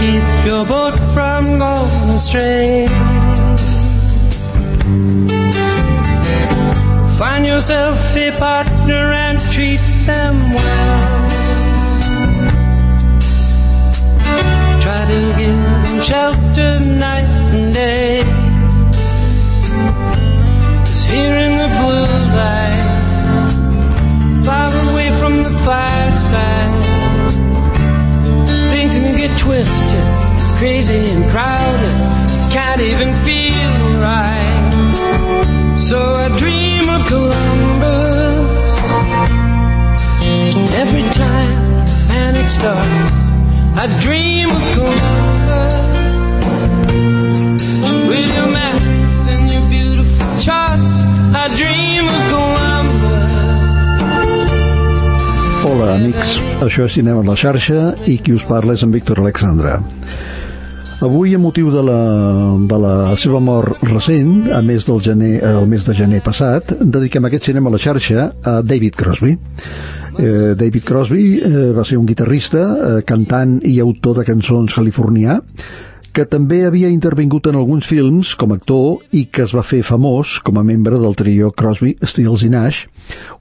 Keep your boat from going astray. Find yourself a partner and treat them well. Try to give them shelter night twisted, crazy and crowded, can't even feel right. So I dream of Columbus every time panic starts. I dream of Columbus Hola, amics. Això és Cinema en la xarxa i qui us parla és en Víctor Alexandra. Avui, a motiu de la, de la seva mort recent, a més del gener, el mes de gener passat, dediquem aquest cinema a la xarxa a David Crosby. Eh, David Crosby eh, va ser un guitarrista, eh, cantant i autor de cançons californià, que també havia intervingut en alguns films com a actor i que es va fer famós com a membre del trio Crosby, Stills i Nash,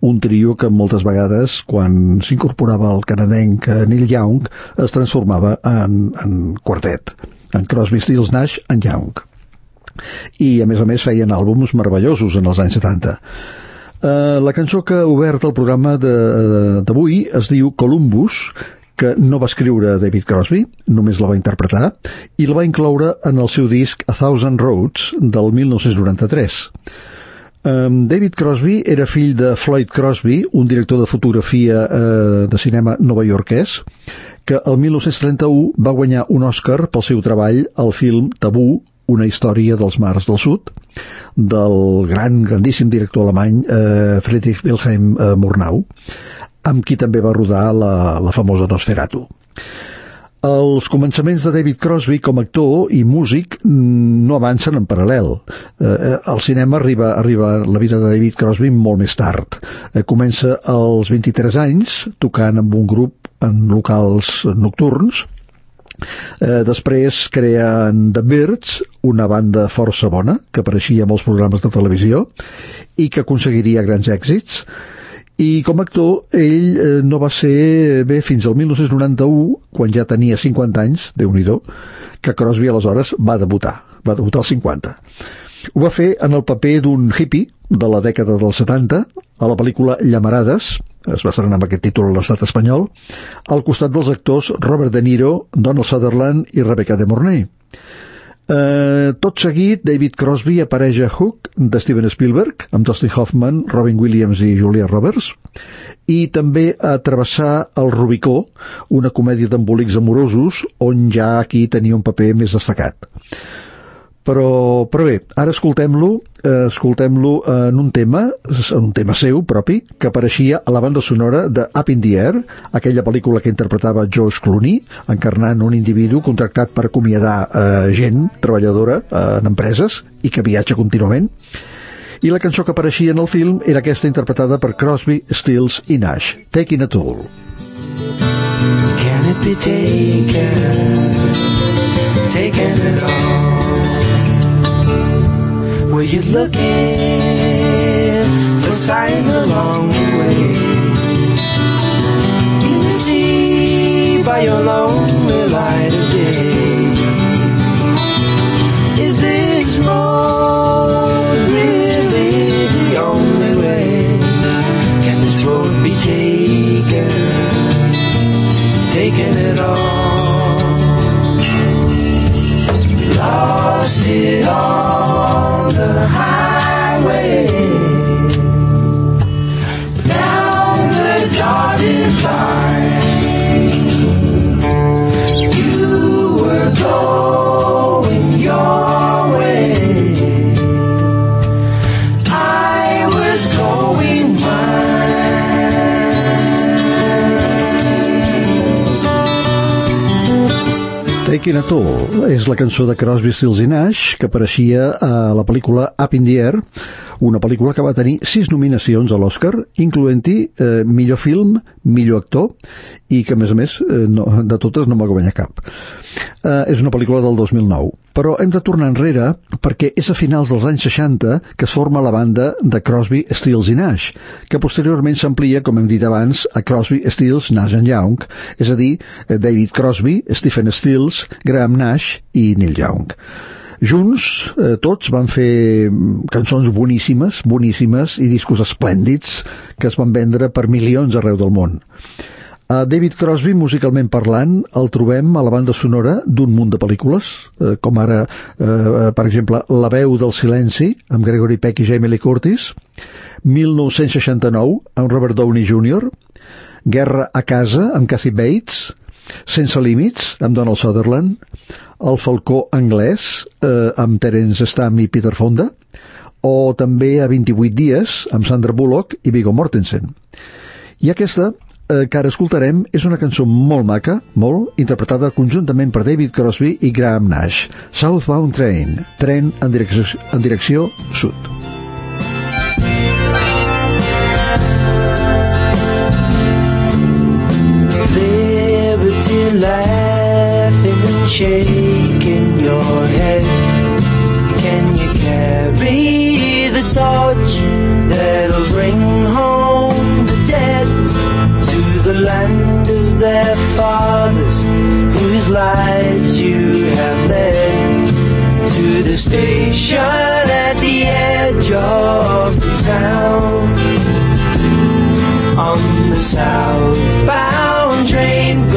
un trio que moltes vegades, quan s'incorporava al canadenc Neil Young, es transformava en, en quartet, en Crosby, Stills, Nash en Young. I, a més a més, feien àlbums meravellosos en els anys 70. Uh, la cançó que ha obert el programa de- d'avui es diu Columbus, que no va escriure David Crosby, només la va interpretar, i la va incloure en el seu disc A Thousand Roads del 1993. Um, David Crosby era fill de Floyd Crosby, un director de fotografia uh, de cinema novaiorquès, que el 1931 va guanyar un Oscar pel seu treball al film Tabú, una història dels mars del sud, del gran, grandíssim director alemany eh, Friedrich Wilhelm eh, Murnau, amb qui també va rodar la, la famosa Nosferatu. Els començaments de David Crosby com a actor i músic mm, no avancen en paral·lel. Eh, al cinema arriba, arriba la vida de David Crosby molt més tard. Eh, comença als 23 anys tocant amb un grup en locals nocturns, Eh, després creen The Birds, una banda força bona, que apareixia en molts programes de televisió i que aconseguiria grans èxits. I com a actor, ell eh, no va ser bé fins al 1991, quan ja tenia 50 anys, déu nhi que Crosby aleshores va debutar, va debutar als 50. Ho va fer en el paper d'un hippie de la dècada dels 70, a la pel·lícula Llamarades, es va estrenar amb aquest títol a l'estat espanyol, al costat dels actors Robert De Niro, Donald Sutherland i Rebecca de Mornay. Eh, tot seguit, David Crosby apareix a Hook, de Steven Spielberg, amb Dustin Hoffman, Robin Williams i Julia Roberts, i també a Travessar el Rubicó, una comèdia d'embolics amorosos, on ja aquí tenia un paper més destacat. Però, però bé, ara escoltem-lo eh, escoltem-lo en un tema en un tema seu propi que apareixia a la banda sonora de Up in the Air aquella pel·lícula que interpretava George Clooney encarnant un individu contractat per acomiadar eh, gent treballadora eh, en empreses i que viatja contínuament i la cançó que apareixia en el film era aquesta interpretada per Crosby, Stills i Nash Taking a Toll Can it be taken? Taken at all? Were you looking for signs along the way? You see by your lonely light of day. Taking a Toll és la cançó de Crosby, Stills i Nash que apareixia a la pel·lícula Up in the Air, una pel·lícula que va tenir sis nominacions a l'Oscar, incloent-hi eh, millor film, millor actor i que, a més a més, eh, no, de totes no va guanyar cap. Eh, és una pel·lícula del 2009, però hem de tornar enrere perquè és a finals dels anys 60 que es forma la banda de Crosby, Stills i Nash, que posteriorment s'amplia, com hem dit abans, a Crosby, Stills, Nash and Young, és a dir, eh, David Crosby, Stephen Stills, Graham Nash i Neil Young. Junts, eh, tots van fer mm, cançons boníssimes, boníssimes i discos esplèndids que es van vendre per milions arreu del món. A David Crosby, musicalment parlant, el trobem a la banda sonora d'un munt de pel·lícules, eh, com ara, eh, per exemple, La veu del silenci, amb Gregory Peck i Jamie Lee Curtis, 1969, amb Robert Downey Jr., Guerra a casa, amb Kathy Bates, Sense límits, amb Donald Sutherland, El falcó anglès, eh, amb Terence Stamp i Peter Fonda, o també a 28 dies, amb Sandra Bullock i Viggo Mortensen. I aquesta, eh, que ara escoltarem, és una cançó molt maca, molt, interpretada conjuntament per David Crosby i Graham Nash. Southbound Train, tren en direcció, en direcció sud. Laughing and shaking your head. Can you carry the torch that'll bring home the dead to the land of their fathers whose lives you have led? To the station at the edge of the town on the southbound train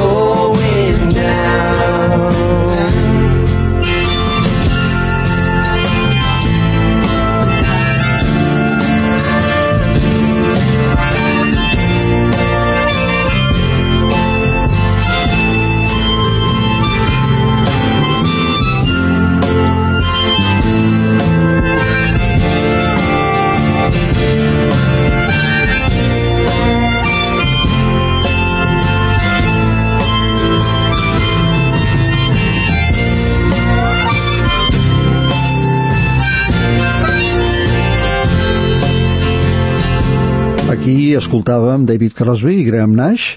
escoltàvem David Crosby i Graham Nash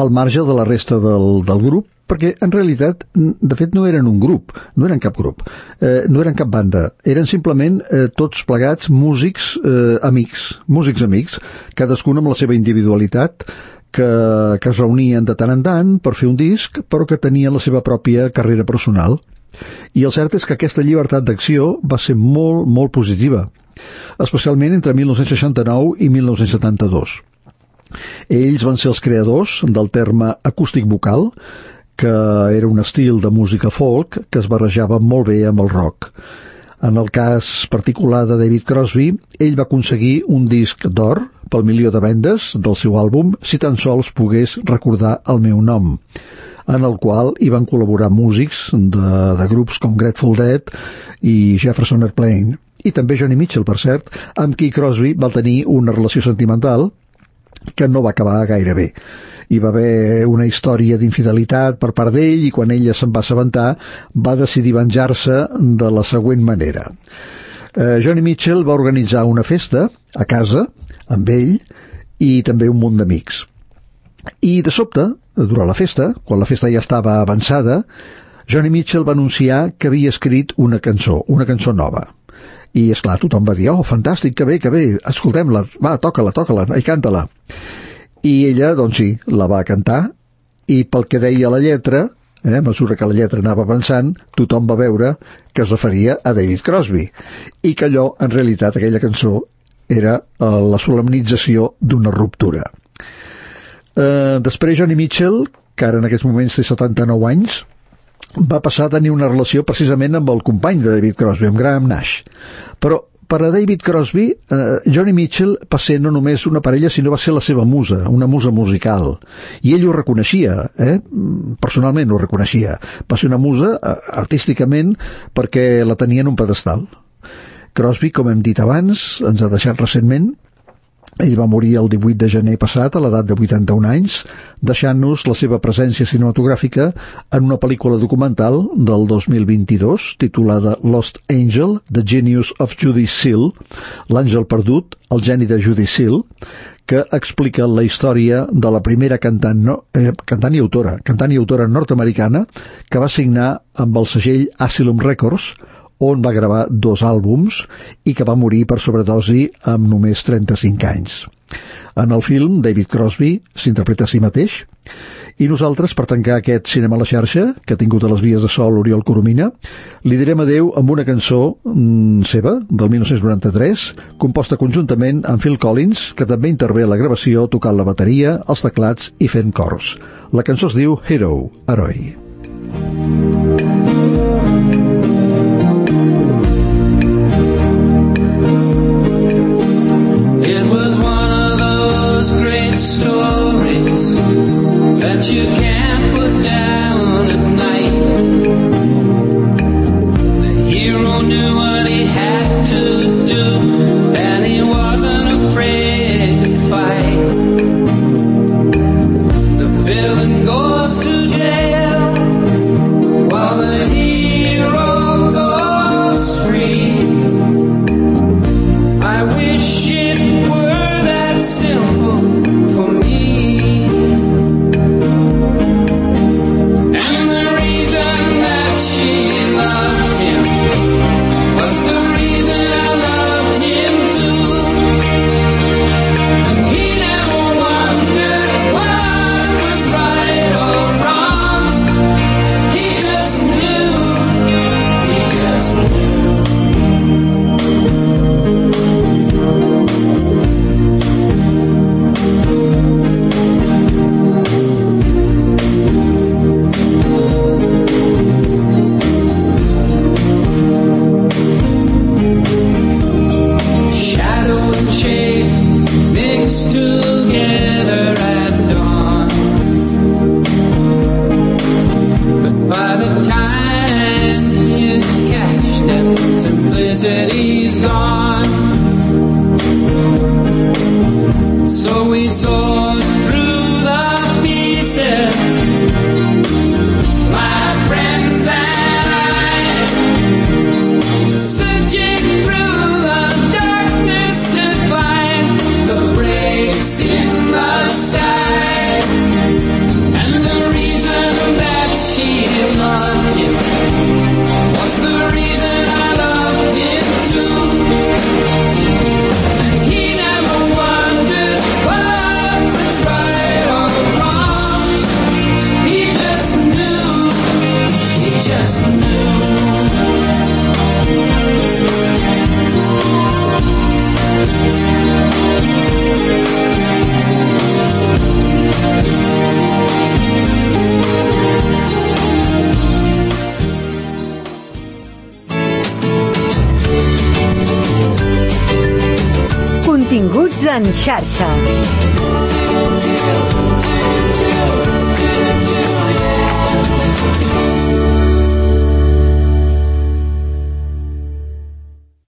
al marge de la resta del, del grup, perquè en realitat, de fet, no eren un grup, no eren cap grup, eh, no eren cap banda, eren simplement eh, tots plegats músics eh, amics, músics amics, cadascun amb la seva individualitat, que, que es reunien de tant en tant per fer un disc, però que tenien la seva pròpia carrera personal. I el cert és que aquesta llibertat d'acció va ser molt, molt positiva, especialment entre 1969 i 1972. Ells van ser els creadors del terme acústic vocal, que era un estil de música folk que es barrejava molt bé amb el rock. En el cas particular de David Crosby, ell va aconseguir un disc d'or pel milió de vendes del seu àlbum Si tan sols pogués recordar el meu nom en el qual hi van col·laborar músics de, de grups com Grateful Dead i Jefferson Airplane i també Johnny Mitchell, per cert, amb qui Crosby va tenir una relació sentimental que no va acabar gaire bé. Hi va haver una història d'infidelitat per part d'ell i quan ella se'n va assabentar va decidir venjar-se de la següent manera. Eh, Johnny Mitchell va organitzar una festa a casa amb ell i també un munt d'amics. I de sobte, durant la festa, quan la festa ja estava avançada, Johnny Mitchell va anunciar que havia escrit una cançó, una cançó nova. I, és clar tothom va dir, oh, fantàstic, que bé, que bé, escoltem-la, va, toca-la, toca-la, i canta-la. I ella, doncs sí, la va cantar, i pel que deia la lletra, eh, a mesura que la lletra anava avançant, tothom va veure que es referia a David Crosby, i que allò, en realitat, aquella cançó, era eh, la solemnització d'una ruptura. Eh, després Johnny Mitchell, que ara en aquests moments té 79 anys, va passar a tenir una relació precisament amb el company de David Crosby, amb Graham Nash. Però per a David Crosby, eh, Johnny Mitchell va ser no només una parella, sinó va ser la seva musa, una musa musical. I ell ho reconeixia, eh? personalment ho reconeixia. Va ser una musa eh, artísticament perquè la tenia en un pedestal. Crosby, com hem dit abans, ens ha deixat recentment, Ell va morir el 18 de gener passat a l'edat de 81 anys, deixant-nos la seva presència cinematogràfica en una pel·lícula documental del 2022 titulada Lost Angel, The Genius of Judy Seal, l'àngel perdut, el geni de Judy Seal, que explica la història de la primera cantant, no, eh, cantant i autora, cantant i autora nord-americana que va signar amb el segell Asylum Records, on va gravar dos àlbums i que va morir per sobredosi amb només 35 anys. En el film, David Crosby s'interpreta a si mateix i nosaltres, per tancar aquest cinema a la xarxa, que ha tingut a les vies de sol Oriol Coromina, li direm adeu amb una cançó mm, seva, del 1993, composta conjuntament amb Phil Collins, que també intervé a la gravació tocant la bateria, els teclats i fent cors. La cançó es diu Hero, Heroi. It stories that you can't time Continguts en xarxa.